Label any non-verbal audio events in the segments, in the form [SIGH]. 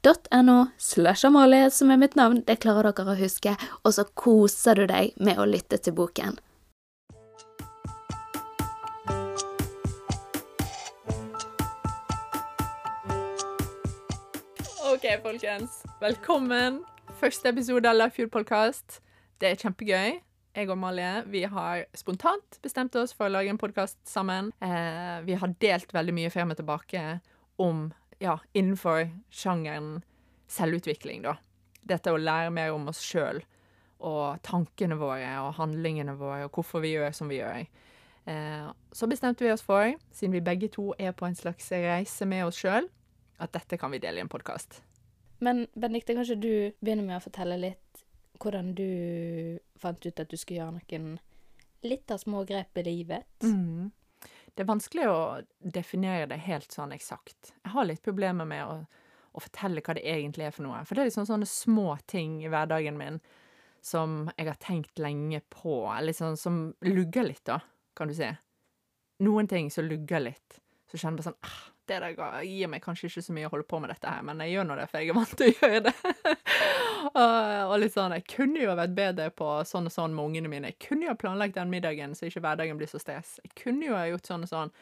n-e-x-t-o-r-y.no slash Amalie som er mitt navn. Det klarer dere å huske. Og så koser du deg med å lytte til boken. OK, folkens. Velkommen. Første episode av Life Fuel Podcast. Det er kjempegøy. Jeg og Amalie vi har spontant bestemt oss for å lage en podkast sammen. Eh, vi har delt veldig mye frem og tilbake om, ja, innenfor sjangeren selvutvikling, da. Dette å lære mer om oss sjøl og tankene våre og handlingene våre og hvorfor vi gjør som vi gjør. Eh, så bestemte vi oss for, siden vi begge to er på en slags reise med oss sjøl, at dette kan vi dele i en podkast. Men Benedicte, kanskje du begynner med å fortelle litt hvordan du fant ut at du skulle gjøre noen litt av små grep i livet? Mm. Det er vanskelig å definere det helt sånn eksakt. Jeg har litt problemer med å, å, fortelle hva det egentlig er for noe. For det er liksom sånne små ting i hverdagen min som jeg har tenkt lenge på, liksom, som lugger litt, da, kan du si. Noen ting som lugger litt. Så kjenner bare sånn ah, det der gir meg kanskje ikke så mye å holde på med dette her, men jeg gjør nå det, for jeg er vant til å [LAUGHS] gjøre det. og, og, litt sånn Jeg kunne jo vært bedre på sånn og sånn med ungene mine. Jeg kunne jo ha planlagt den middagen så ikke hverdagen blir så stress. Jeg kunne jo ha gjort sånn og sånn.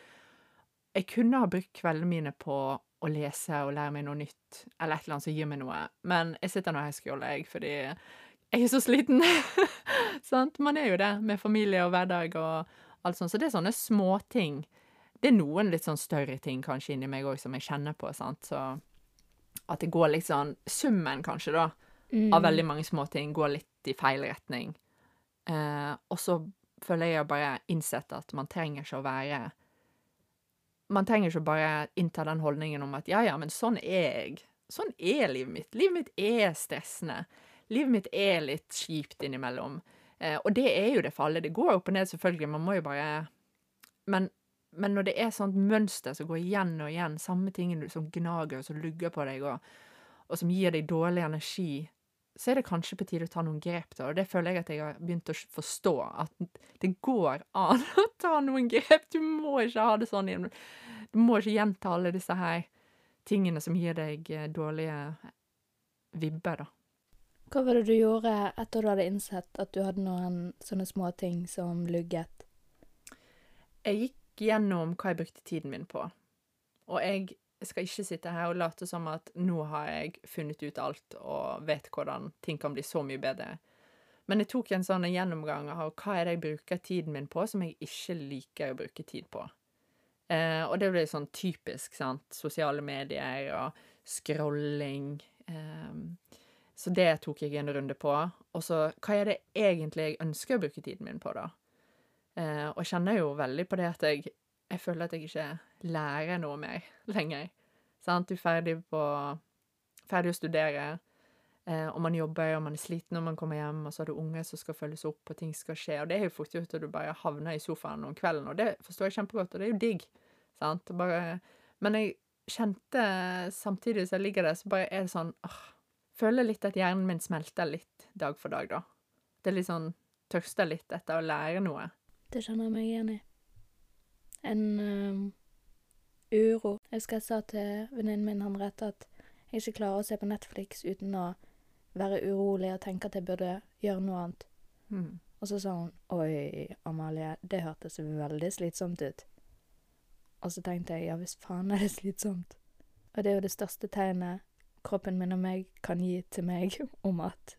Jeg kunne ha brukt kveldene mine på å lese og lære meg noe nytt, eller et eller annet som gir meg noe, men jeg sitter nå her og skole, jeg, fordi jeg er så sliten. [LAUGHS] Man er jo det, med familie og hverdag og alt sånt. Så det er sånne småting det er noen litt sånn større ting kanskje inni meg òg som jeg kjenner på, sant, så at det går litt sånn Summen, kanskje, da, mm. av veldig mange små ting går litt i feil retning. Eh, og så føler jeg bare innsett at man trenger ikke å være Man trenger ikke bare innta den holdningen om at ja, ja, men sånn er jeg. Sånn er livet mitt. Livet mitt er stressende. Livet mitt er litt kjipt innimellom. Eh, og det er jo det for alle. Det går opp og ned, selvfølgelig. Man må jo bare Men men når det er sånt mønster som går igjen og igjen, samme tingen som gnager og som lugger på deg, og, og, som gir deg dårlig energi, så er det kanskje på tide å ta noen grep, da. Og det føler jeg at jeg har begynt å forstå, at det går an [LAUGHS] å ta noen grep. Du må ikke ha det sånn. Du må ikke gjenta alle disse her tingene som gir deg eh, dårlige vibber, da. Hva var det du gjorde etter du hadde innsett at du hadde noen sånne små ting som lugget? Jeg gikk gjennom hva jeg brukte tiden min på. Og jeg skal ikke sitte her og late som at nå har jeg funnet ut alt og vet hvordan ting kan bli så mye bedre. Men jeg tok en sånn gjennomgang av hva er det jeg bruker tiden min på som jeg ikke liker å bruke tid på. Eh, og det ble sånn typisk, sant. Sosiale medier og scrolling. Eh, så det tok jeg en runde på. Og så hva er det egentlig jeg ønsker å bruke tiden min på, da? Eh, og kjenner jo veldig på det at jeg, jeg føler at jeg ikke lærer noe mer [LAUGHS] lenger. Sant? Du er ferdig på Ferdig å studere, eh, og man jobber, og man er sliten når man kommer hjem, og så har du unger som skal følges opp, og ting skal skje, og det er jo fort gjort at du bare havner i sofaen om kvelden, og det forstår jeg kjempegodt, og det er jo digg, sant? Bare, men jeg kjente samtidig som jeg ligger der, så bare er det sånn åh, Føler litt at hjernen min smelter litt dag for dag, da. Det er litt sånn Tørster litt etter å lære noe. Det kjenner jeg meg igjen i. En um, uro. Jeg husker jeg sa til venninnen min han rett at jeg ikke klarer å se på Netflix uten å være urolig og tenke at jeg burde gjøre noe annet. Mm. Og så sa hun Oi, Amalie, det hørtes veldig slitsomt ut. Og så tenkte jeg ja, hvis faen er det slitsomt. Og det er jo det største tegnet kroppen min og meg kan gi til meg om at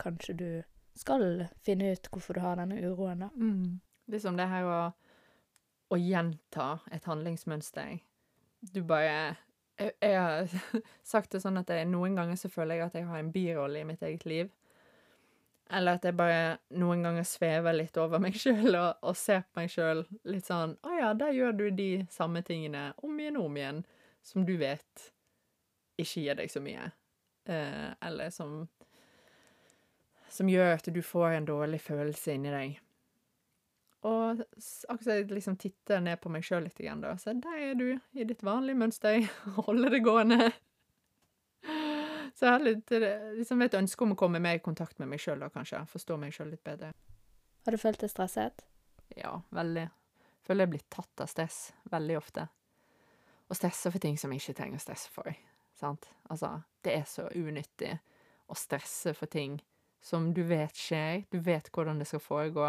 kanskje du skal finne ut hvorfor du har denne uroen, da. Mm. Liksom det her å, å gjenta et handlingsmønster. Du bare jeg, jeg har [LAUGHS] sagt det sånn at jeg, noen ganger så føler jeg at jeg har en birolle i mitt eget liv. Eller at jeg bare noen ganger svever litt over meg sjøl og, og ser på meg sjøl litt sånn Å ja, der gjør du de samme tingene om igjen og om igjen, som du vet ikke gir deg så mye. Eh, eller som Som gjør at du får en dårlig følelse inni deg. Og akkurat jeg liksom titter ned på meg sjøl litt, igjen, da. Så der er du, i ditt vanlige mønster. [LAUGHS] Holder det gående. Så jeg har litt, eh, liksom et ønske om å komme mer i kontakt med meg sjøl, da, kanskje. Forstå meg sjøl litt bedre. Har du følt deg stresset? Ja, veldig. Føler jeg blir tatt av stress veldig ofte. Og stresser for ting som jeg ikke trenger å stresse for. Sant? Altså, det er så unyttig å stresse for ting som du vet skjer, du vet hvordan det skal foregå.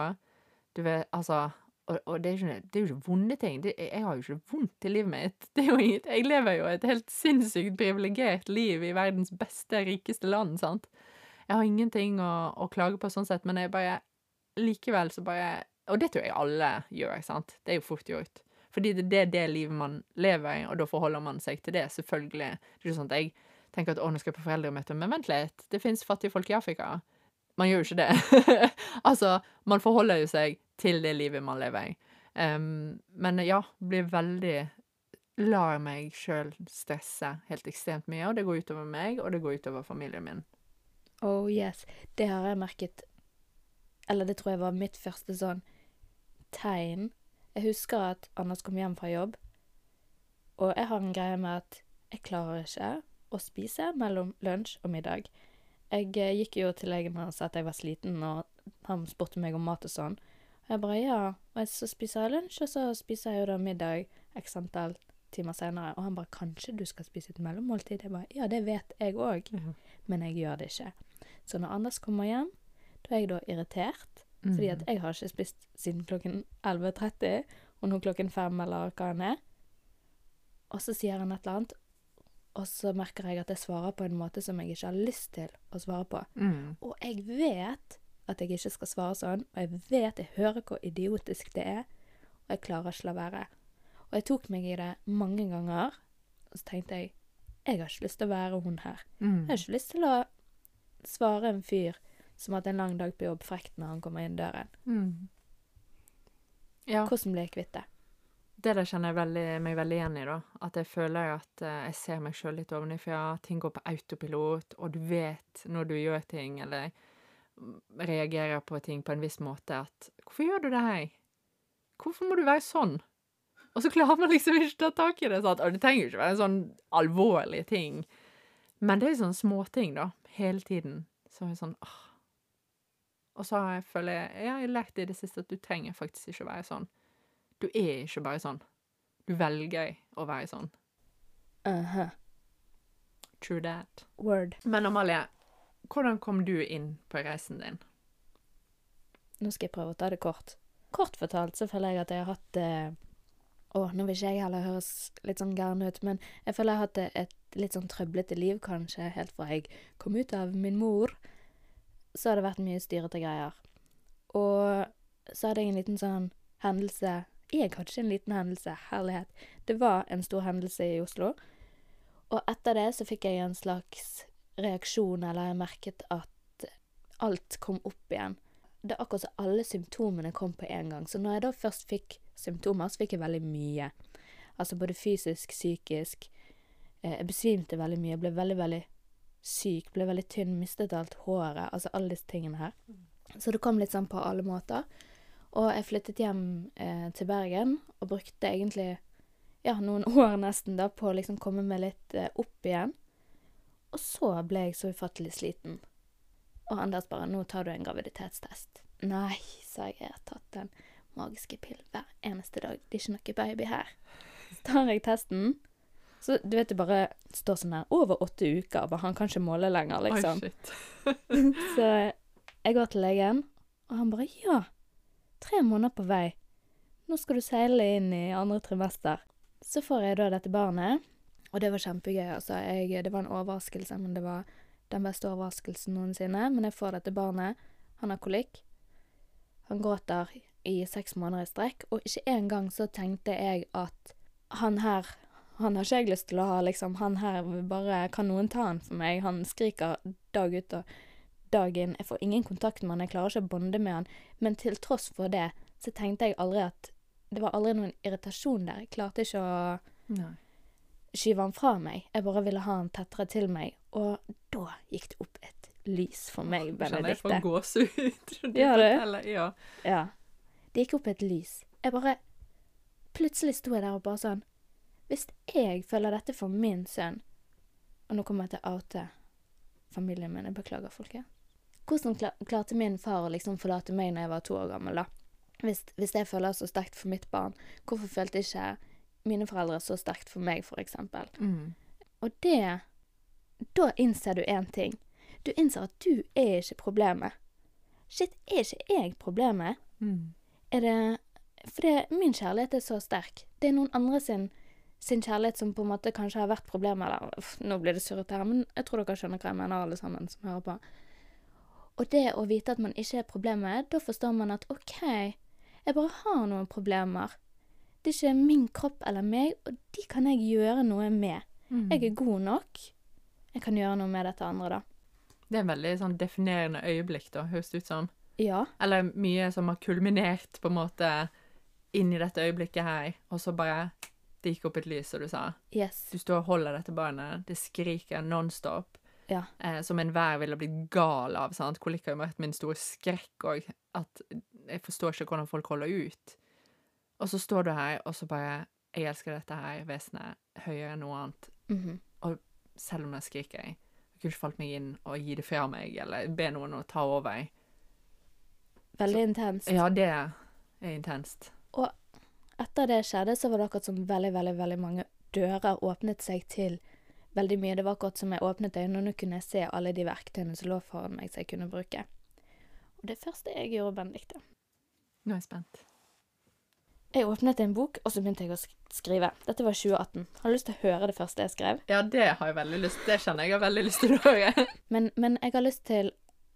Du vet, altså Og, og det, er jo ikke vonde ting. Det, jeg har jo ikke vondt i livet mitt. [LAUGHS] Det er jo inget, jeg lever jo et helt sinnssykt privilegert liv i verdens beste, rikeste land, sant. Jeg har ingenting å, å klage på sånn sett, men jeg bare Likevel så bare Og det tror jeg alle gjør, sant. Det er jo fort gjort. Fordi det, det er det livet man lever i, og da forholder man seg til det, selvfølgelig. Det er ikke sånn at jeg tenker at å, nå skal jeg på foreldremøte, men vent litt, det fins fattige folk i Afrika. Man gjør jo ikke det. [LAUGHS] altså, man forholder jo seg til det livet man lever Um, men ja, blir veldig Lar meg sjøl stresse helt ekstremt mye, og det går utover meg, og det går utover familien min. Oh yes, det har jeg merket. Eller det tror jeg var mitt første sånn tegn. Jeg husker at Anders kom hjem fra jobb, og jeg har en greie med at jeg klarer ikke å spise mellom lunsj og middag. Jeg eh, gikk jo til legen og sa at jeg var sliten, og han spurte meg om mat og sånn. Jeg bare ja, og så spiser jeg lunsj, og så spiser jeg jo da middag x antall timer senere. Og han bare kanskje du skal spise et mellommåltid? Jeg bare ja, det vet jeg òg, men jeg gjør det ikke. Så når Anders kommer hjem, da er jeg da irritert, fordi at jeg har ikke spist siden klokken 11.30, og nå klokken fem, eller hva det er. Og så sier han et eller annet, og så merker jeg at jeg svarer på en måte som jeg ikke har lyst til å svare på. Mm. Og jeg vet at jeg ikke skal svare sånn, og jeg vet, jeg hører hvor idiotisk det er, og jeg klarer ikke la være. Og jeg tok meg i det mange ganger, og så tenkte jeg, jeg har ikke lyst til å være hun her. Mm. Jeg har ikke lyst til å svare en fyr som har hatt en lang dag på jobb frekt når han kommer inn døren. Mm. Ja. Hvordan blir jeg kvitt det? Det der kjenner jeg veldig, meg veldig igjen i, da. At jeg føler at eh, jeg ser meg sjøl litt ovenifra. Ting går på autopilot, og du vet når du gjør ting, eller reagerer på ting på en viss måte, at 'Hvorfor gjør du det her? Hvorfor må du være sånn?' Og så klarer man liksom ikke ta tak i det. Sant? Og det trenger jo ikke være en sånn alvorlig ting. Men det er sånne småting, da. Hele tiden. Så er sånn åh. Og så har jeg, føler jeg, jeg har lært i det siste at du trenger faktisk ikke å være sånn. Du er ikke bare sånn. Du velger å være sånn. Uh-huh. True that. Word. Men Amalie, hvordan kom du inn på reisen din? Nå skal jeg prøve å ta det kort. Kort fortalt så føler jeg at jeg har hatt eh, Å, nå vil ikke jeg heller høres litt sånn gæren ut, men jeg føler jeg har hatt et, litt sånn trøblete liv, kanskje, helt fra jeg kom ut av min mor. Så har det vært mye styrete greier. Og så hadde jeg en liten sånn hendelse Jeg hadde ikke en liten hendelse, herlighet. Det var en stor hendelse i Oslo. Og etter det så fikk jeg en slags reaksjon, eller jeg merket at alt kom opp igjen det er akkurat som alle symptomene kom på en gang. Så når jeg da først fikk symptomer, så fikk jeg veldig mye. Altså både fysisk, psykisk. Eh, jeg besvimte veldig mye, ble veldig, veldig syk, ble veldig tynn, mistet alt håret. Altså alle disse tingene her. Så det kom litt sånn på alle måter. Og jeg flyttet hjem eh, til Bergen og brukte egentlig ja, noen [LAUGHS] år nesten da på å liksom komme meg litt eh, opp igjen. Og så ble jeg så ufattelig sliten. Og Anders bare 'Nå tar du en graviditetstest'. Nei, sa jeg. Jeg har tatt den magiske pillen hver eneste dag. Det er ikke noe baby her. Så tar jeg testen. Så du vet det bare står sånn her over åtte uker. Bare han kan ikke måle lenger, liksom. Oi, shit. [LAUGHS] Så jeg går til legen, og han bare 'Ja, tre måneder på vei. Nå skal du seile inn i andre trimester'. Så får jeg da dette barnet, og det var kjempegøy. Altså, jeg, det var en overraskelse, men det var den beste overraskelsen noensinne. Men jeg får dette barnet. Han har kolikk. Han gråter i seks måneder i strekk, og ikke engang så tenkte jeg at han her han har ikke jeg lyst til å ha, liksom. Han her bare Kan noen ta han for meg? Han skriker dag ut og dag inn. Jeg får ingen kontakt med han, jeg klarer ikke å bonde med han. Men til tross for det, så tenkte jeg aldri at Det var aldri noen irritasjon der. Jeg klarte ikke å Nei. Skyve han fra meg. Jeg bare ville ha han tettere til meg. Og da gikk det opp et lys for meg, Kjenner jeg får Benedicte. gåsehud. Gjør du? Ja. Ja. Det gikk opp et lys. Jeg bare Plutselig sto jeg der og bare sånn Hvis jeg føler dette for min sønn Og nå kommer jeg til å oute familien min. Jeg beklager, folket. Hvordan klarte min far å liksom forlate meg når jeg var to år gammel, da? Hvis, hvis jeg føler så sterkt for mitt barn, hvorfor følte jeg ikke mine foreldre så sterkt for meg, eksempel? Mm. Og det Da innser du én ting. Du innser at du er ikke problemet. Shit, er ikke jeg problemet? Mm. er det For det, min kjærlighet er så sterk. Det er noen andre sin, sin kjærlighet som på en måte kanskje har vært problemet. Eller uff, nå blir det surrete her, men jeg tror dere skjønner hva jeg mener, alle sammen som hører på. Og det å vite at man ikke er problemet, da forstår man at OK, jeg bare har noen problemer. Det er ikke min kropp eller meg, og de kan jeg gjøre noe med. Mm. Jeg er god nok. Jeg kan gjøre noe med dette andre, da. Det er en veldig sånn definerende øyeblikk, da, høres det ut som. Ja. Eller mye som har kulminert på en måte inn i dette øyeblikket her, og så bare Det gikk opp et lys, som du sa. Yes. Du står og holder dette barnet, det skriker nonstop. Ja. Eh, som enhver ville blitt gal av. sant? Kolikk har jo vært min store skrekk òg. At jeg forstår ikke hvordan folk holder ut. Og så står du her, og så bare Jeg elsker dette her vesenet høyere enn noe annet. Og Selv om jeg skriker. Jeg kunne ikke falt meg inn og gi det fra meg, eller be noen å ta over. Veldig intenst. Ja, det er intenst. Og etter det skjedde, så var det akkurat som veldig, veldig, veldig mange dører åpnet seg til veldig mye. Det var akkurat som jeg åpnet øynene, og kunne se alle de verktøyene som lå foran meg, som jeg kunne bruke. Og det første jeg gjorde, Benedicte Nå er jeg spent. Jeg åpnet en bok, og så begynte jeg å skrive. Dette var 2018. Har du lyst til å høre det første jeg skrev? Ja, det har jeg veldig lyst Det kjenner jeg jeg har veldig lyst til å høre. [LAUGHS] Men, men jeg har lyst til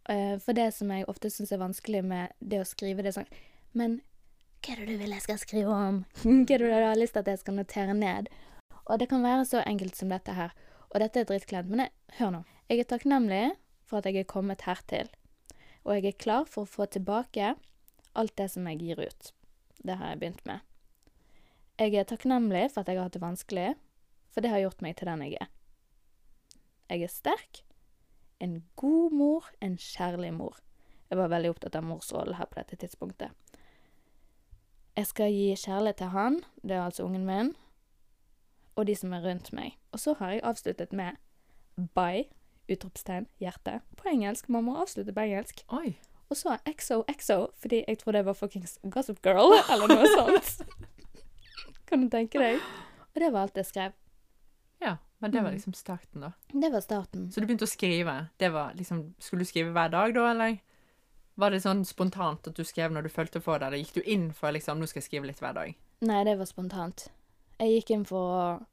uh, For det som jeg ofte syns er vanskelig med det å skrive, det er sånn Men hva er det du vil jeg skal skrive om? [LAUGHS] hva er det du har lyst til at jeg skal notere ned? Og det kan være så enkelt som dette her. Og dette er drittkleint, men jeg, hør nå. Jeg er takknemlig for at jeg er kommet hertil. Og jeg er klar for å få tilbake alt det som jeg gir ut. Det har jeg begynt med. Jeg er takknemlig for at jeg har hatt det vanskelig, for det har gjort meg til den jeg er. Jeg er sterk, en god mor, en kjærlig mor. Jeg var veldig opptatt av morsrollen her på dette tidspunktet. Jeg skal gi kjærlighet til han, det er altså ungen min, og de som er rundt meg. Og så har jeg avsluttet med bye, utropstegn, hjerte, på engelsk. Man må avslutte på engelsk. Oi. Og så XOXO, fordi jeg tror det var fuckings Gossip Girl, [LAUGHS] eller noe sånt. kan du tenke deg? Og det var alt jeg skrev. Ja, men det var Mm. liksom starten, da. Det var starten. Så du begynte å skrive. Det var liksom Skulle du skrive hver dag, da, eller? Var det sånn spontant at du skrev når du følte for det, eller gikk du inn for liksom Nå skal jeg skrive litt hver dag? Nei, det var spontant. Jeg gikk inn for å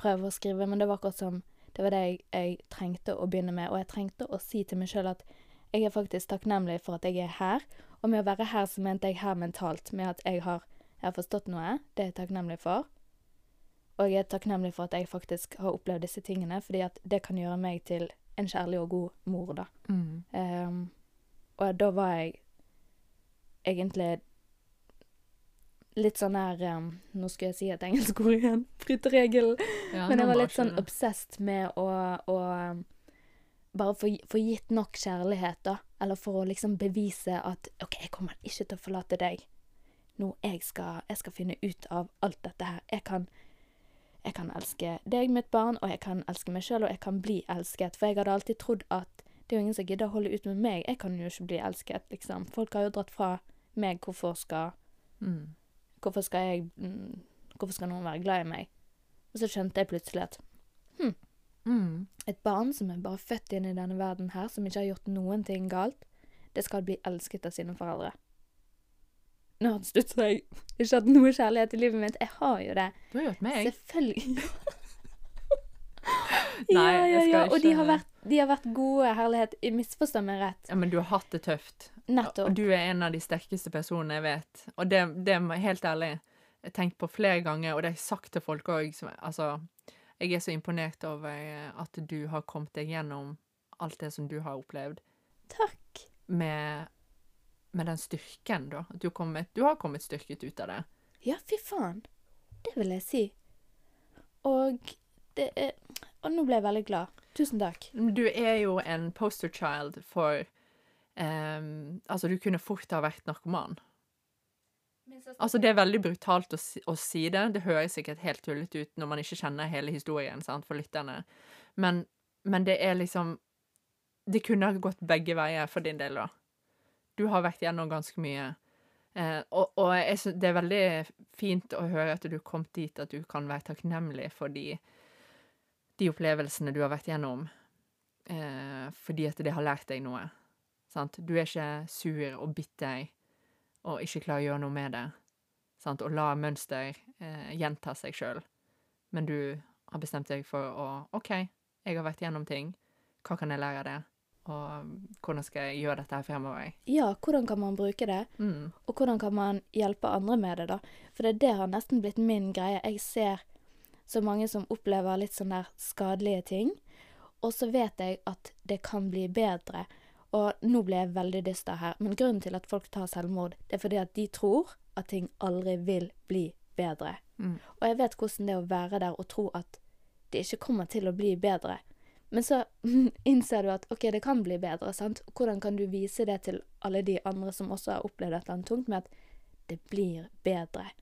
prøve å skrive, men det var akkurat som Det var det jeg, jeg trengte å begynne med, og jeg trengte å si til meg sjøl at jeg er faktisk takknemlig for at jeg er her. Og med å være her, så mente jeg her mentalt, med at jeg har, jeg har forstått noe. Det er jeg takknemlig for. Og jeg er takknemlig for at jeg faktisk har opplevd disse tingene, fordi at det kan gjøre meg til en kjærlig og god mor, da. Mm. Um, og da var jeg egentlig litt sånn her um, Nå skulle jeg si et engelsk ord igjen. [LAUGHS] Bryte regelen. Ja, Men jeg var litt sånn obsessed med å, å um, bare for, få gitt nok kjærlighet, da. Eller for å liksom bevise at OK, jeg kommer ikke til å forlate deg. Nå jeg skal, jeg skal finne ut av alt dette her. Jeg kan, jeg kan elske deg, mitt barn, og jeg kan elske meg sjøl, og jeg kan bli elsket. For jeg hadde alltid trodd at det er jo ingen som gidder å holde ut med meg. Jeg kan jo ikke bli elsket, liksom. Folk har jo dratt fra meg. Hvorfor skal mm. Hvorfor skal jeg mm, Hvorfor skal noen være glad i meg? Og så skjønte jeg plutselig at Mm. et barn som er bare født inn i denne verden her, som ikke har gjort noen ting galt, det skal bli elsket av sine foreldre. Nå har det ut seg. jeg ikke hatt noe kjærlighet i livet mitt. Jeg har jo det. Du har gjort meg. Selvfølgelig. [LAUGHS] Nei, ja, ja, ja. Og de har vært De har vært gode, herlighet. Misforstå meg rett. Ja, men du har hatt det tøft. Nettopp. Og du er en av de sterkeste personene jeg vet. Og det, det helt ærlig. Jeg har tenkt på flere ganger, og det har jeg sagt til folk òg. Altså, jeg er så imponert over at du har kommet deg gjennom alt det som du har opplevd. Takk. Med, med den styrken, da. Du, kommet, du har kommet styrket ut av det. Ja, fy faen. Det vil jeg si. Og det er Og nå ble jeg veldig glad. Tusen takk. Du er jo en poster child for um, Altså, du kunne fort ha vært narkoman. Altså, det er veldig brutalt å si, å si, det. Det høres sikkert helt tullete ut når man ikke kjenner hele historien sant, for lytterne. Men, men det er liksom Det kunne ha gått begge veier for din del, da. Du har vært gjennom ganske mye. Eh, og, og jeg, det er veldig fint å høre at du kom dit at du kan være takknemlig for de, de opplevelsene du har vært gjennom. Eh, fordi at det har lært deg noe. Sant? Du er ikke sur og bitter og ikke klarer å gjøre noe med det. Sant? Og la mønster eh, gjenta seg sjøl. Men du har bestemt deg for å OK, jeg har vært gjennom ting. Hva kan jeg lære av det? Og hvordan skal jeg gjøre dette her fremover? Ja, hvordan kan man bruke det? Mm. Og hvordan kan man hjelpe andre med det, da? For det, det har nesten blitt min greie. Jeg ser så mange som opplever litt sånn der skadelige ting. Og så vet jeg at det kan bli bedre. Og nå ble jeg veldig dyster her, men grunnen til at folk tar selvmord, det er fordi at de tror at ting aldri vil bli bedre. Mm. Og jeg vet hvordan det er å være der og tro at det ikke kommer til å bli bedre. Men så [LAUGHS] innser du at OK, det kan bli bedre, sant. Hvordan kan du vise det til alle de andre som også har opplevd et eller annet tungt, med at det blir bedre?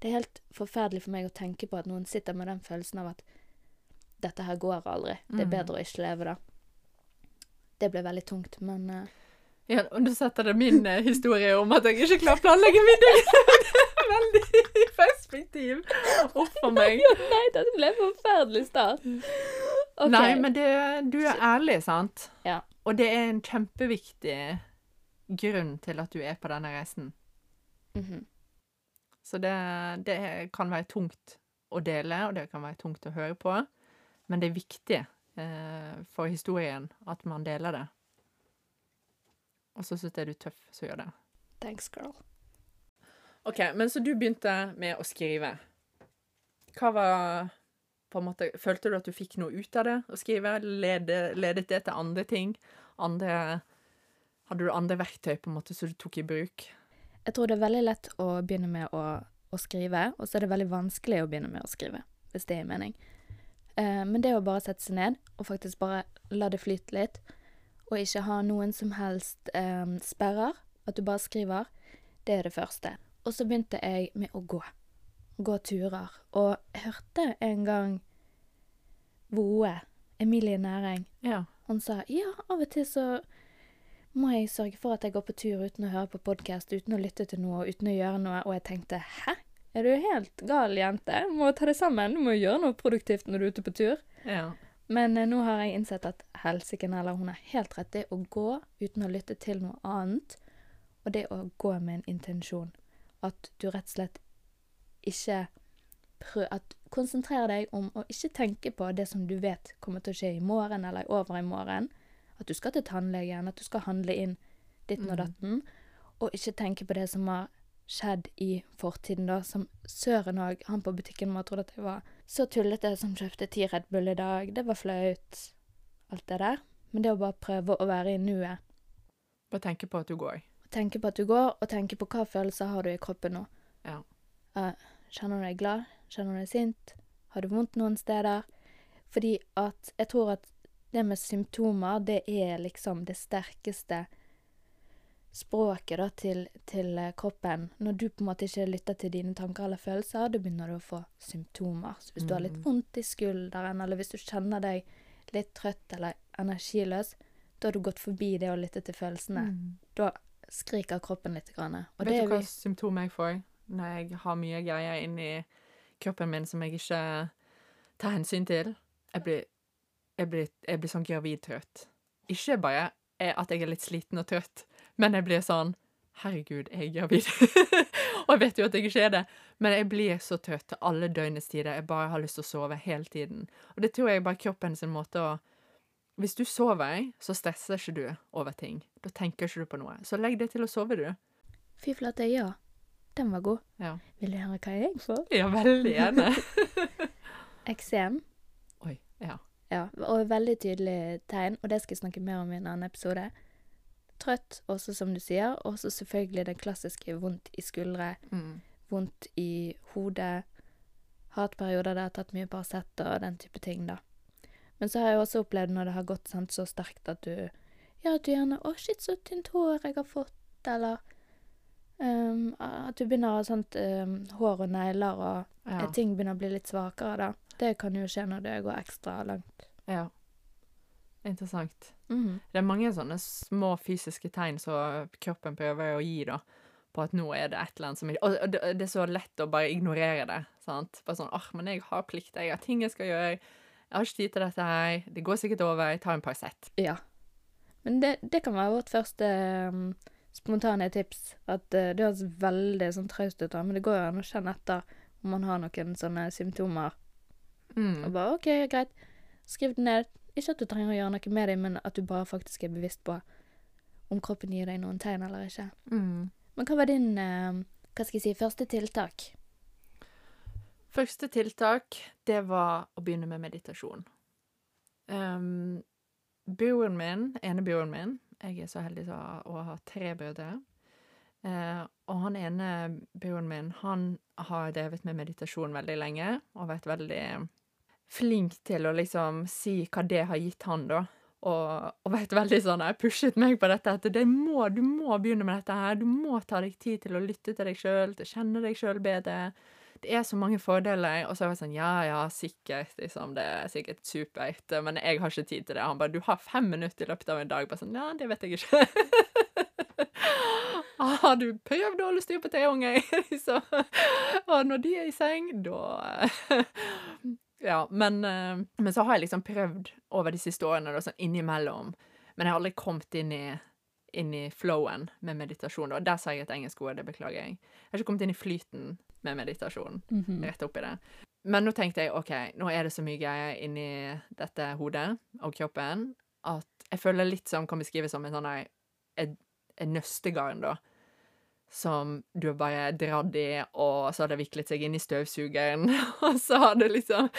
Det er helt forferdelig for meg å tenke på at noen sitter med den følelsen av at dette her går aldri. Det er Mm. bedre å ikke leve, da. Det ble veldig tungt, men uh, Ja, og du setter det min eh, historie om at jeg ikke klarer å planlegge middag. [LAUGHS] veldig i [LAUGHS] perspektiv. Uff a meg. [LAUGHS] Nei, det ble en forferdelig start. Okay. Nei, men det, du er ærlig, sant? Ja. Og det er en kjempeviktig grunn til at du er på denne reisen. Mhm. Så det, det kan være tungt å dele, og det kan være tungt å høre på. Men det er viktig for historien at man deler det. Og så syns jeg du er tøff som gjør det. Thanks, girl. OK, men så du begynte med å skrive. Hva var på en måte, Følte du at du fikk noe ut av det å skrive? Lede, ledet det til andre ting? Andre Hadde du andre verktøy på en måte som du tok i bruk? Jeg tror det er veldig lett å begynne med å, å skrive, og så er det veldig vanskelig å begynne med å skrive, hvis det gir mening. Eh, men det å bare sette seg ned og faktisk bare la det flyte litt, og ikke ha noen som helst eh, sperrer, at du bare skriver, det er det første. Og så begynte jeg med å gå. Gå turer. Og jeg hørte en gang Voe, Emilie Næring, Ja. han sa ja, av og til så må jeg sørge for at jeg går på tur uten å høre på podkast, uten å lytte til noe, uten å gjøre noe. Og jeg tenkte hæ? Er du helt gal, jente? Må ta det sammen. Du må gjøre noe produktivt når du er ute på tur. ja. Men eh, nå har jeg innsett at helsike eller hun har helt rett. Det å gå uten å lytte til noe annet, og det å gå med en intensjon. At du rett og slett ikke prøv, at Konsentrer deg om å ikke tenke på det som du vet kommer til å skje i morgen eller over i morgen. At du skal til tannlegen, at du skal handle inn ditten og datten. datten. Og ikke tenke på det som har skjedd i fortiden, da. Som Søren òg, han på butikken må ha trodd at jeg var så tullete som kjøpte ti Red Bull i dag. Det var flaut. Alt det der. Men det å bare prøve å være i nuet. Bare tenke på at du går. Tenke på at du går, og tenke på hva følelser har du i kroppen nå. Ja. Uh, kjenner du deg glad? Kjenner du deg sint? Har du vondt noen steder? Fordi at jeg tror at det med symptomer, det er liksom det sterkeste språket da, til, til eh, kroppen. Når du på en måte ikke lytter til dine tanker eller følelser, da begynner du å få symptomer. Så hvis du har litt Mm. vondt i skulderen, eller hvis du kjenner deg litt trøtt eller energiløs, da har du gått forbi det å lytte til følelsene. Da skriker kroppen litt. Grann, og Vet det du hva vi symptom jeg får når jeg har mye greier inni kroppen min som jeg ikke tar hensyn til? Jeg blir, jeg blir, jeg blir sånn gravidtrøtt. Ikke bare at jeg er litt sliten og trøtt, men jeg blir sånn Herregud, jeg er gravid. [LAUGHS] og jeg vet jo at jeg ikke er det, men jeg blir så trøtt til alle døgnets tider. Jeg bare har lyst til å sove hele tiden. Og det tror jeg bare kroppen sin måte å Hvis du sover, så stresser ikke du over ting. Da tenker ikke du på noe. Så legg deg til å sove, du. Fy flate, ja. Den var god. Ja. Vil du høre hva jeg får? Ja, veldig gjerne. [LAUGHS] Eksem. Oi. Ja. Ja, og veldig tydelig tegn, og det skal jeg snakke mer om i en annen episode. Trøtt, også som du sier, og så selvfølgelig den klassiske vondt i skuldre, Mm. vondt i hodet, hatperioder der jeg har tatt mye Paracet og den type ting, da. Men så har jeg også opplevd når det har gått sant, så sterkt at du Ja, at du gjerne 'Å, shit, så tynt hår jeg har fått', eller um, At du begynner å ha sånt um, hår og negler, og Ja. ting begynner å bli litt svakere, da. Det kan jo skje når det går ekstra langt. ja. Interessant. Mhm. Det er mange sånne små fysiske tegn som kroppen prøver å gi, da. På at nå er det et eller annet som ikke Og det, er så lett å bare ignorere det. sant? Bare sånn åh, men jeg har plikter, jeg har ting jeg skal gjøre. Jeg har ikke tid til dette her. Det går sikkert over. Jeg tar en Paracet. Ja. Men det, det kan være vårt første um, spontane tips. At uh, det høres veldig sånn traust ut, men det går jo an å kjenne etter om man har noen sånne symptomer. Og Mm. bare OK, greit, skriv det ned. Ikke at du trenger å gjøre noe med dem, men at du bare faktisk er bevisst på om kroppen gir deg noen tegn eller ikke. Mm. Men hva var din uh, hva skal jeg si, første tiltak? Første tiltak, det var å begynne med meditasjon. Um, broren min, ene broren min Jeg er så heldig så å ha tre brødre. Uh, og han ene broren min, han har drevet med meditasjon veldig lenge, og vært veldig flink til å liksom si hva det har gitt han, da. Og, og vært veldig sånn Jeg pushet meg på dette, at det må, du må begynne med dette her. Du må ta deg tid til å lytte til deg sjøl, til å kjenne deg sjøl bedre det er så mange fordeler. Og så er jeg sånn, ja ja, sikkert, liksom, det er sikkert supert, men jeg har ikke tid til det. Han bare, du har fem minutter i løpet av en dag. Bare sånn, ja, det vet jeg ikke. Har [LAUGHS] du prøvd å styr på tre unger? så, [LAUGHS] og når de er i seng, da [LAUGHS] Ja, men, eh, men så har jeg liksom prøvd over de siste årene, da, sånn innimellom. Men jeg har aldri kommet inn i inn i flowen med meditasjon. Da. Der sa jeg et engelsk ord, det beklager jeg. Jeg har ikke kommet inn i flyten med meditasjon. Mhm. Rett oppi det. Men nå tenkte jeg OK, nå er det så mye greier inni dette hodet og kroppen at jeg føler litt som kan beskrives som en sånn et nøstegarn, da. Som du har bare dratt i, og så har det viklet seg inn i støvsugeren. [LAUGHS] Og så har det liksom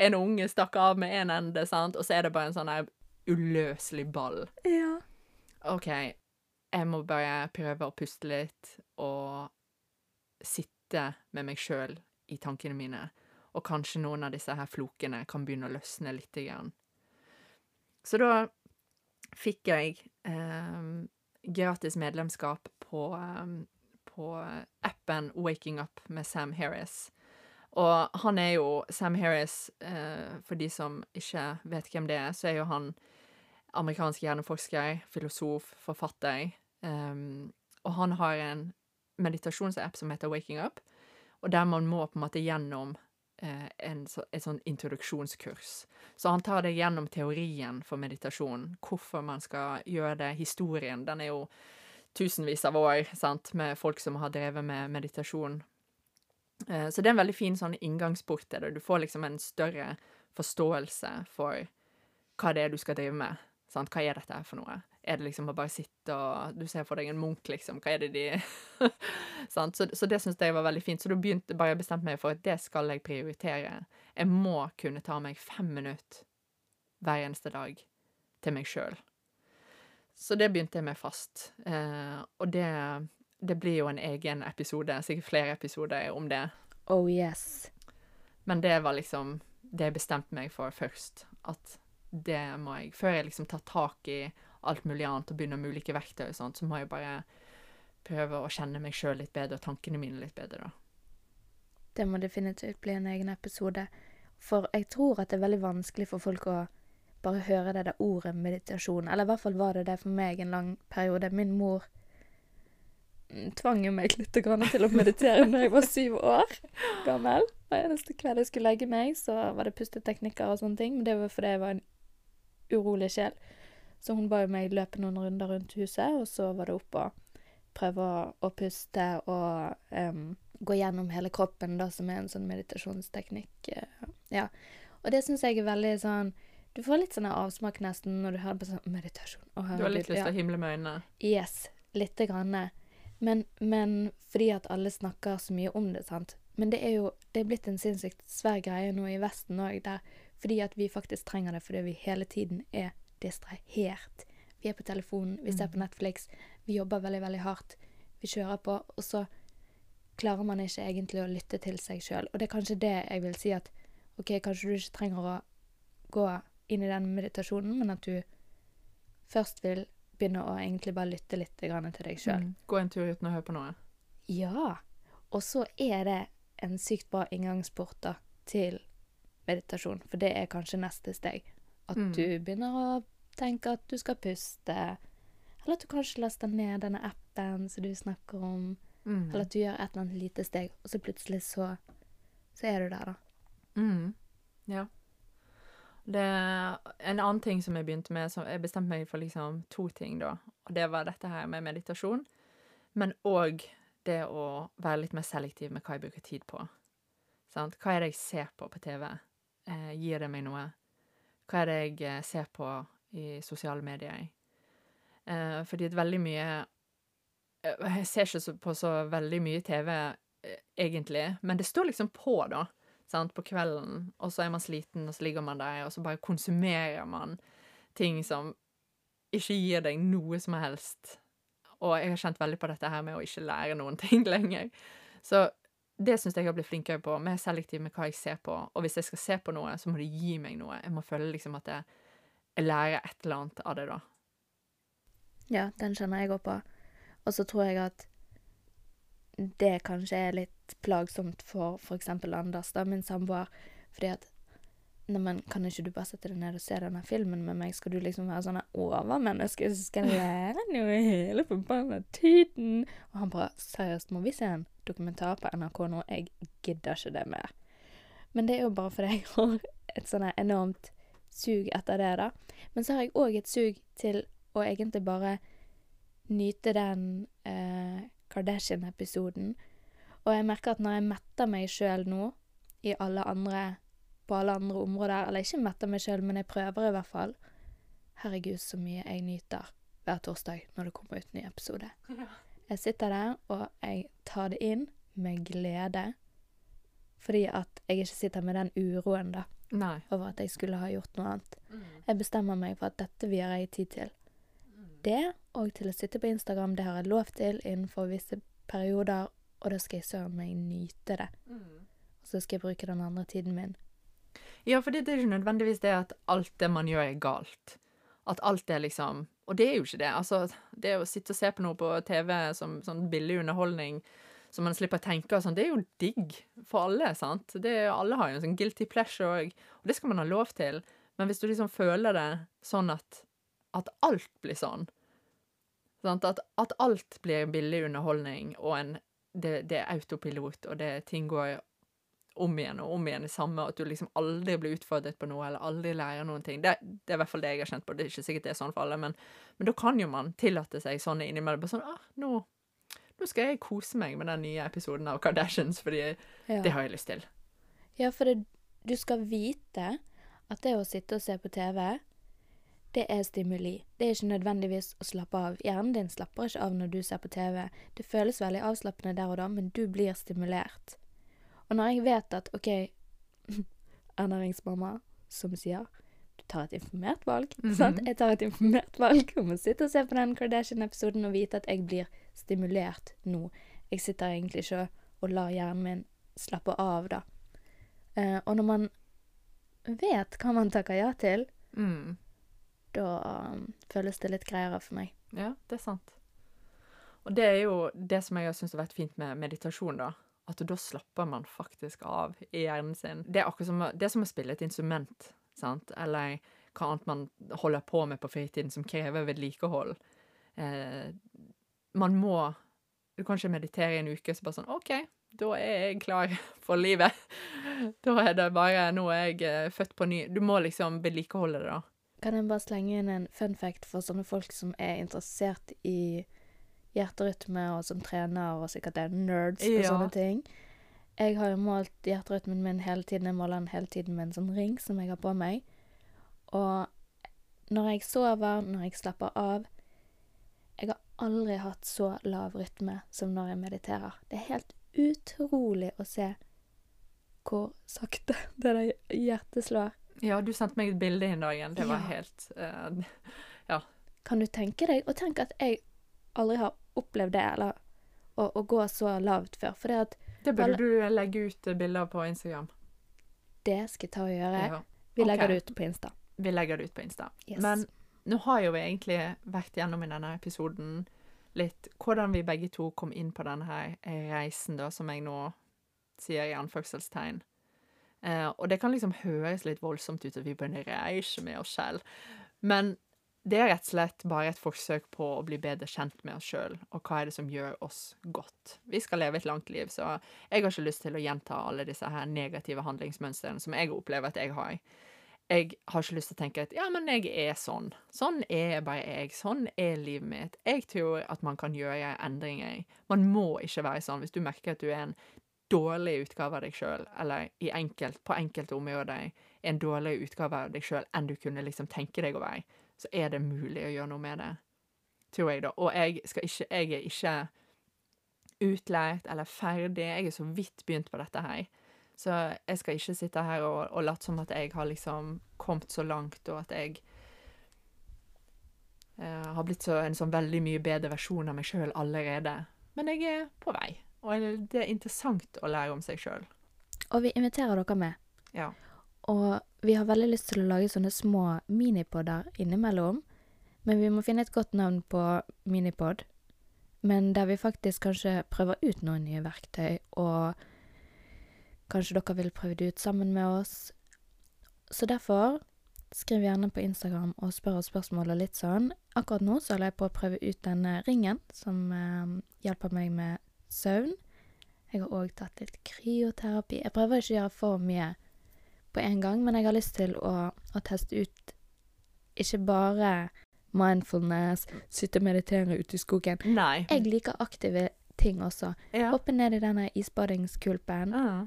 En unge stakk av med en ende, sant, og så er det bare en sånn her uløselig ball. Ja. OK, jeg må bare prøve å puste litt og sitte med meg sjøl i tankene mine. Og kanskje noen av disse her flokene kan begynne å løsne lite grann. Så da fikk jeg eh, gratis medlemskap på, eh, på appen Waking Up med Sam Harris. Og han er jo Sam Harris, eh, for de som ikke vet hvem det er, så er jo han amerikansk hjerneforsker, filosof, forfatter. Um, og han har en meditasjonsapp som heter Waking Up, og der man må på en måte gjennom eh, en, sånn introduksjonskurs. Så han tar deg gjennom teorien for meditasjon, hvorfor man skal gjøre det, historien. Den er jo tusenvis av år, sant, med folk som har drevet med meditasjon. Eh, så det er en veldig fin sånn inngangsport til det. Du får liksom en større forståelse for hva det er du skal drive med. Sant? Hva er dette her for noe? Er det liksom å bare sitte og Du ser for deg en munk, liksom. Hva er det de [LAUGHS] Så, så det syns jeg var veldig fint. Så da begynte bare jeg bestemte meg for at det skal jeg prioritere. Jeg må kunne ta meg fem minutter hver eneste dag til meg sjøl. Så det begynte jeg med fast. Eh, og det, det blir jo en egen episode, sikkert flere episoder om det. Oh yes. Men det var liksom det jeg bestemte meg for først. At det må jeg Før jeg liksom tar tak i alt mulig annet og begynner med ulike verktøy og sånt, så må jeg bare prøve å kjenne meg sjøl litt bedre og tankene mine litt bedre, da. Det må definitivt bli en egen episode. For jeg tror at det er veldig vanskelig for folk å bare høre det der ordet meditasjon. Eller i hvert fall var det det for meg en lang periode. Min mor mm, tvang meg litt til å meditere når jeg var syv år gammel. Hver eneste kveld jeg skulle legge meg, så var det pusteteknikker og sånne ting. Men det var fordi jeg var en urolig sjel. Så hun ba meg løpe noen runder rundt huset, og så var det opp og prøve å, puste og um, gå gjennom hele kroppen, da, som er en sånn meditasjonsteknikk. eh, ja. Og det syns jeg er veldig sånn Du får litt sånn avsmak nesten når du hører på sånn meditasjon. Du har litt lyst ja. til å himle med øynene. Yes, lite grann. Men, men fordi at alle snakker så mye om det, sant. Men det er jo det er blitt en sinnssykt svær greie nå i Vesten òg, fordi at vi faktisk trenger det fordi vi hele tiden er distrahert. Vi er på telefonen, vi ser på Netflix, vi jobber veldig, veldig hardt. Vi kjører på, og så klarer man ikke egentlig å lytte til seg sjøl. Og det er kanskje det jeg vil si at OK, kanskje du ikke trenger å gå inn i den meditasjonen, men at du først vil begynne å egentlig bare lytte litt til deg sjøl. Mm. Gå en tur uten å høre på noe. Ja. Og så er det en sykt bra inngangsport da, til meditasjon, for det er kanskje neste steg. At Mm. du begynner å tenke at du skal puste, eller at du kanskje laster ned denne appen som du snakker om, Mm. eller at du gjør et eller annet lite steg, og så plutselig så, så er du der, da. Mm. Ja. Det en annen ting som jeg begynte med, som jeg bestemte meg for liksom to ting da, og det var dette her med meditasjon, men òg det å være litt mer selektiv med hva jeg bruker tid på. Sant? Hva er det jeg ser på på TV? Eh, gir det meg noe? Hva er det jeg eh, ser på i sosiale medier? Eh, fordi at veldig mye eh, Jeg ser ikke på så veldig mye TV, eh, egentlig, men det står liksom på, da sant, på kvelden, og så er man sliten, og så ligger man der, og så bare konsumerer man ting som ikke gir deg noe som helst. Og jeg har kjent veldig på dette her med å ikke lære noen ting [LAUGHS] lenger. Så det syns jeg jeg har blitt flinkere på, mer selektiv med hva jeg ser på. Og hvis jeg skal se på noe, så må det gi meg noe. Jeg må føle liksom at jeg, jeg lærer et eller annet av det, da. Ja, den kjenner jeg òg på. Og så tror jeg at det kanskje er litt plagsomt for f.eks. Anders, da, min samboer. Fordi at Neimen, kan ikke du bare sette deg ned og se denne filmen med meg? Skal du liksom være sånn overmenneske som skal lære noe hele forbanna tiden? Og han bare Seriøst, må vi se en dokumentar på NRK nå? Jeg gidder ikke det mer. Men det er jo bare fordi jeg [LAUGHS] har et sånn enormt sug etter det, da. Men så har jeg òg et sug til å egentlig bare nyte den Kardashian-episoden. Og jeg merker at når jeg metter meg sjøl nå, i alle andre, på alle andre områder, eller ikke metter meg sjøl, men jeg prøver i hvert fall Herregud, så mye jeg nyter hver torsdag når det kommer ut ny episode. Jeg sitter der, og jeg tar det inn med glede. Fordi at jeg ikke sitter med den uroen, da, Nei. over at jeg skulle ha gjort noe annet. Jeg bestemmer meg for at dette vil jeg tid til. Det, og til å sitte på Instagram, det har jeg lov til innenfor visse perioder, og da skal jeg søren meg nyte det. Og så skal jeg bruke den andre tiden min. Ja, for det, det er ikke nødvendigvis det at alt det man gjør, er galt. At alt er liksom Og det er jo ikke det. Altså, det å sitte og se på noe på TV som sånn billig underholdning som man slipper å tenke og sånn, det er jo digg for alle, sant? Det, alle har jo en sånn guilty pleasure òg, og det skal man ha lov til. Men hvis du liksom føler det sånn at, at alt blir sånn? At, at alt blir billig underholdning, og en, det, det er autopilot, og det, ting går om igjen og om igjen det samme, og at du liksom aldri blir utfordret på noe, eller aldri lærer noen ting. Det, det er i hvert fall det jeg har kjent på. Det er ikke sikkert det er sånn for alle, men, men da kan jo man tillate seg sånne innimellom. Bare sånn ah, nå, nå skal jeg kose meg med den nye episoden av Kardashians, fordi Ja, det har jeg lyst til. ja for det, du skal vite at det å sitte og se på TV, det er stimuli. Det er ikke nødvendigvis å slappe av. Hjernen din slapper ikke av når du ser på TV. Det føles veldig avslappende der og da, men du blir stimulert. Og når jeg vet at OK, [LAUGHS] ernæringsmamma som sier du tar et informert valg. Mhm. sant? Jeg tar et informert valg om å sitte og se på den Kardashian-episoden og vite at jeg blir stimulert nå. Jeg sitter egentlig ikke og lar hjernen min slappe av, da. Uh, og når man vet hva man takker ja til, Mm. Da føles det litt greiere for meg. Ja, det er sant. Og det er jo det som jeg har syntes har vært fint med meditasjon, da. At da slapper man faktisk av i hjernen sin. Det er akkurat som, det er som å spille et instrument, sant? Eller hva annet man holder på med på fritiden som krever vedlikehold. Eh, man må Du kan ikke meditere i en uke, så bare sånn OK, da er jeg klar for livet. [LAUGHS] Da er det bare Nå er jeg eh, født på ny. Du må liksom vedlikeholde det, da. Kan jeg bare slenge inn en fun fact for sånne folk som er interessert i hjerterytme, og som trener, og sikkert er nerds på Ja. sånne ting? Jeg har jo målt hjerterytmen min hele tiden. Jeg måler den hele tiden med en sånn ring som jeg har på meg. Og når jeg sover, når jeg slapper av Jeg har aldri hatt så lav rytme som når jeg mediterer. Det er helt utrolig å se hvor sakte [LAUGHS] det der hjertet slår. Ja, du sendte meg et bilde en dag igjen. Det var Ja. helt [LAUGHS] ja. Kan du tenke deg Og tenk at jeg aldri har opplevd det, eller å, å gå så lavt før. For det at Det burde du legge ut bilder på Instagram. det skal jeg ta og gjøre. Ja. Vi legger det ut på Insta. Vi legger det ut på Insta. Yes. Men nå har jo vi egentlig vært gjennom i denne episoden litt hvordan vi begge to kom inn på denne her reisen, da, som jeg nå sier i anførselstegn. Eh, og det kan liksom høres litt voldsomt ut at vi begynner ikke med oss selv. Men det er rett og slett bare et forsøk på å bli bedre kjent med oss sjøl, og hva er det som gjør oss godt. Vi skal leve et langt liv, så jeg har ikke lyst til å gjenta alle disse her negative handlingsmønstrene som jeg opplever at jeg har. Jeg har ikke lyst til å tenke at ja, men jeg er sånn. Sånn er bare jeg. Sånn er livet mitt. Jeg tror at man kan gjøre endringer. Man må ikke være sånn. Hvis du merker at du er en dårlig utgave av deg sjøl, eller enkelt, på enkelte områder en dårlig utgave av deg sjøl enn du kunne liksom tenke deg å være, så er det mulig å gjøre noe med det. Tror jeg, da. Og jeg, ikke, jeg er ikke utlært eller ferdig. Jeg er så vidt begynt på dette her. Så jeg skal ikke sitte her og, og late som at jeg har liksom kommet så langt, og at jeg eh, har blitt så, en sånn veldig mye bedre versjon av meg sjøl allerede. Men jeg er på vei, og det er interessant å lære om seg sjøl. Og vi inviterer dere med. Ja. Og vi har veldig lyst til å lage sånne små minipodder innimellom. Men vi må finne et godt navn på minipod. Men der vi faktisk kanskje prøver ut noen nye verktøy, og kanskje dere vil prøve det ut sammen med oss. Så derfor skriv gjerne på Instagram og spør oss spørsmål og litt sånn. Akkurat nå så holder jeg på å prøve ut denne ringen, som eh, hjelper meg med søvn. Jeg har òg tatt litt kryoterapi. Jeg prøver ikke å gjøre for mye på en gang, men jeg har lyst til å, å teste ut ikke bare mindfulness, sitte og meditere ute i skogen. Nei. Jeg liker aktive ting også. ja. Hoppe ned i denne isbadingskulpen. Ja.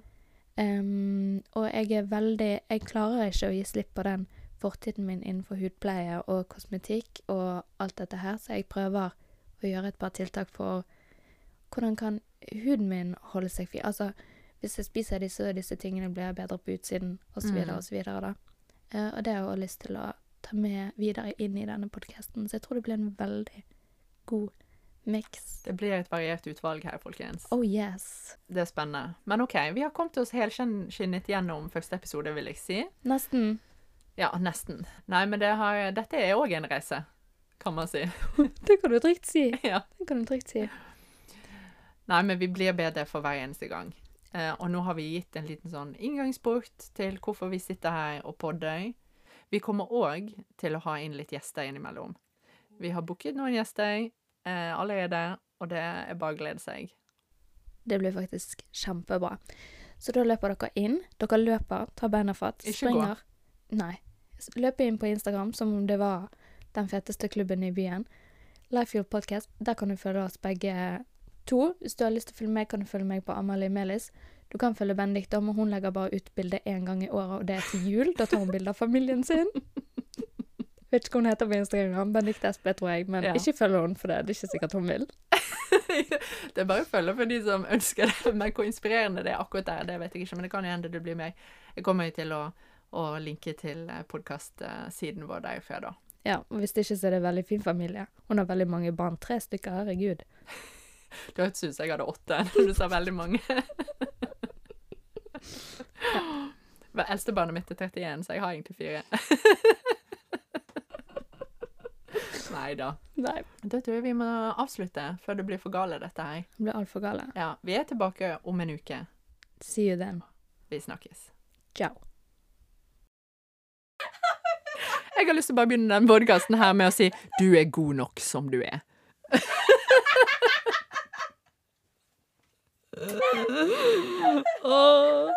Um, og jeg er veldig Jeg klarer ikke å gi slipp på den fortiden min innenfor hudpleie og kosmetikk og alt dette her, så jeg prøver å gjøre et par tiltak for hvordan kan huden min holde seg fin. Altså, hvis jeg spiser disse og disse tingene, blir jeg bedre på utsiden, osv., Mm. videre, da. Eh, og det har jeg også lyst til å ta med videre inn i denne podkasten, så jeg tror det blir en veldig god Mix. Det blir et variert utvalg her, folkens. Oh yes. Det er spennende. Men OK, vi har kommet oss helskinnet gjennom første episode, vil jeg si. Nesten. Ja, nesten. Nei, men det har, dette er òg en reise, kan man si. [LAUGHS] Det kan du trygt si. ja. Det kan du trygt si. Nei, men vi blir bedre for hver eneste gang. Eh, og nå har vi gitt en liten sånn inngangsport til hvorfor vi sitter her og podder. Vi kommer òg til å ha inn litt gjester innimellom. Vi har booket noen gjester eh, allerede, og det er bare å glede seg. Det blir faktisk kjempebra. Så da løper dere inn. Dere løper, tar beina fatt, Ikke gå. Nei. Løper inn på Instagram som om det var den feteste klubben i byen. Lifefuel Podcast. Der kan du følge oss begge to. Hvis du har lyst til å følge meg, kan du følge meg på Amalie Melis. Du kan følge Benedicte, men hun legger bare ut bilde én gang i året, og det er til jul. Da tar hun bilde av familien sin. [LAUGHS] Vet ikke hva hun heter på Instagram. Benedicte SP, tror jeg. Men Ja. ikke følg henne for det. Det er ikke sikkert hun vil. [LAUGHS] det er bare å følge for de som ønsker det, men hvor inspirerende det er akkurat der, det vet jeg ikke. Men det kan jo hende det blir meg. Jeg kommer jo til å, å linke til podkast-siden vår før, da. Ja, og hvis det ikke, så er det en veldig fin familie. Hun har veldig mange barn. Tre stykker, herregud. Ut som jeg hadde åtte, [LAUGHS] når du sa veldig mange. Eldstebarnet mitt er 31, så jeg har egentlig fire. Nei da. Da tror jeg vi må avslutte før det blir for gale, dette her. det blir altfor gale. Ja, Vi er tilbake om en uke. See you then. Vi snakkes. Ciao. Jeg har lyst til å bare begynne den podkasten her med å si du er god nok som du er. [LAUGHS] Åh.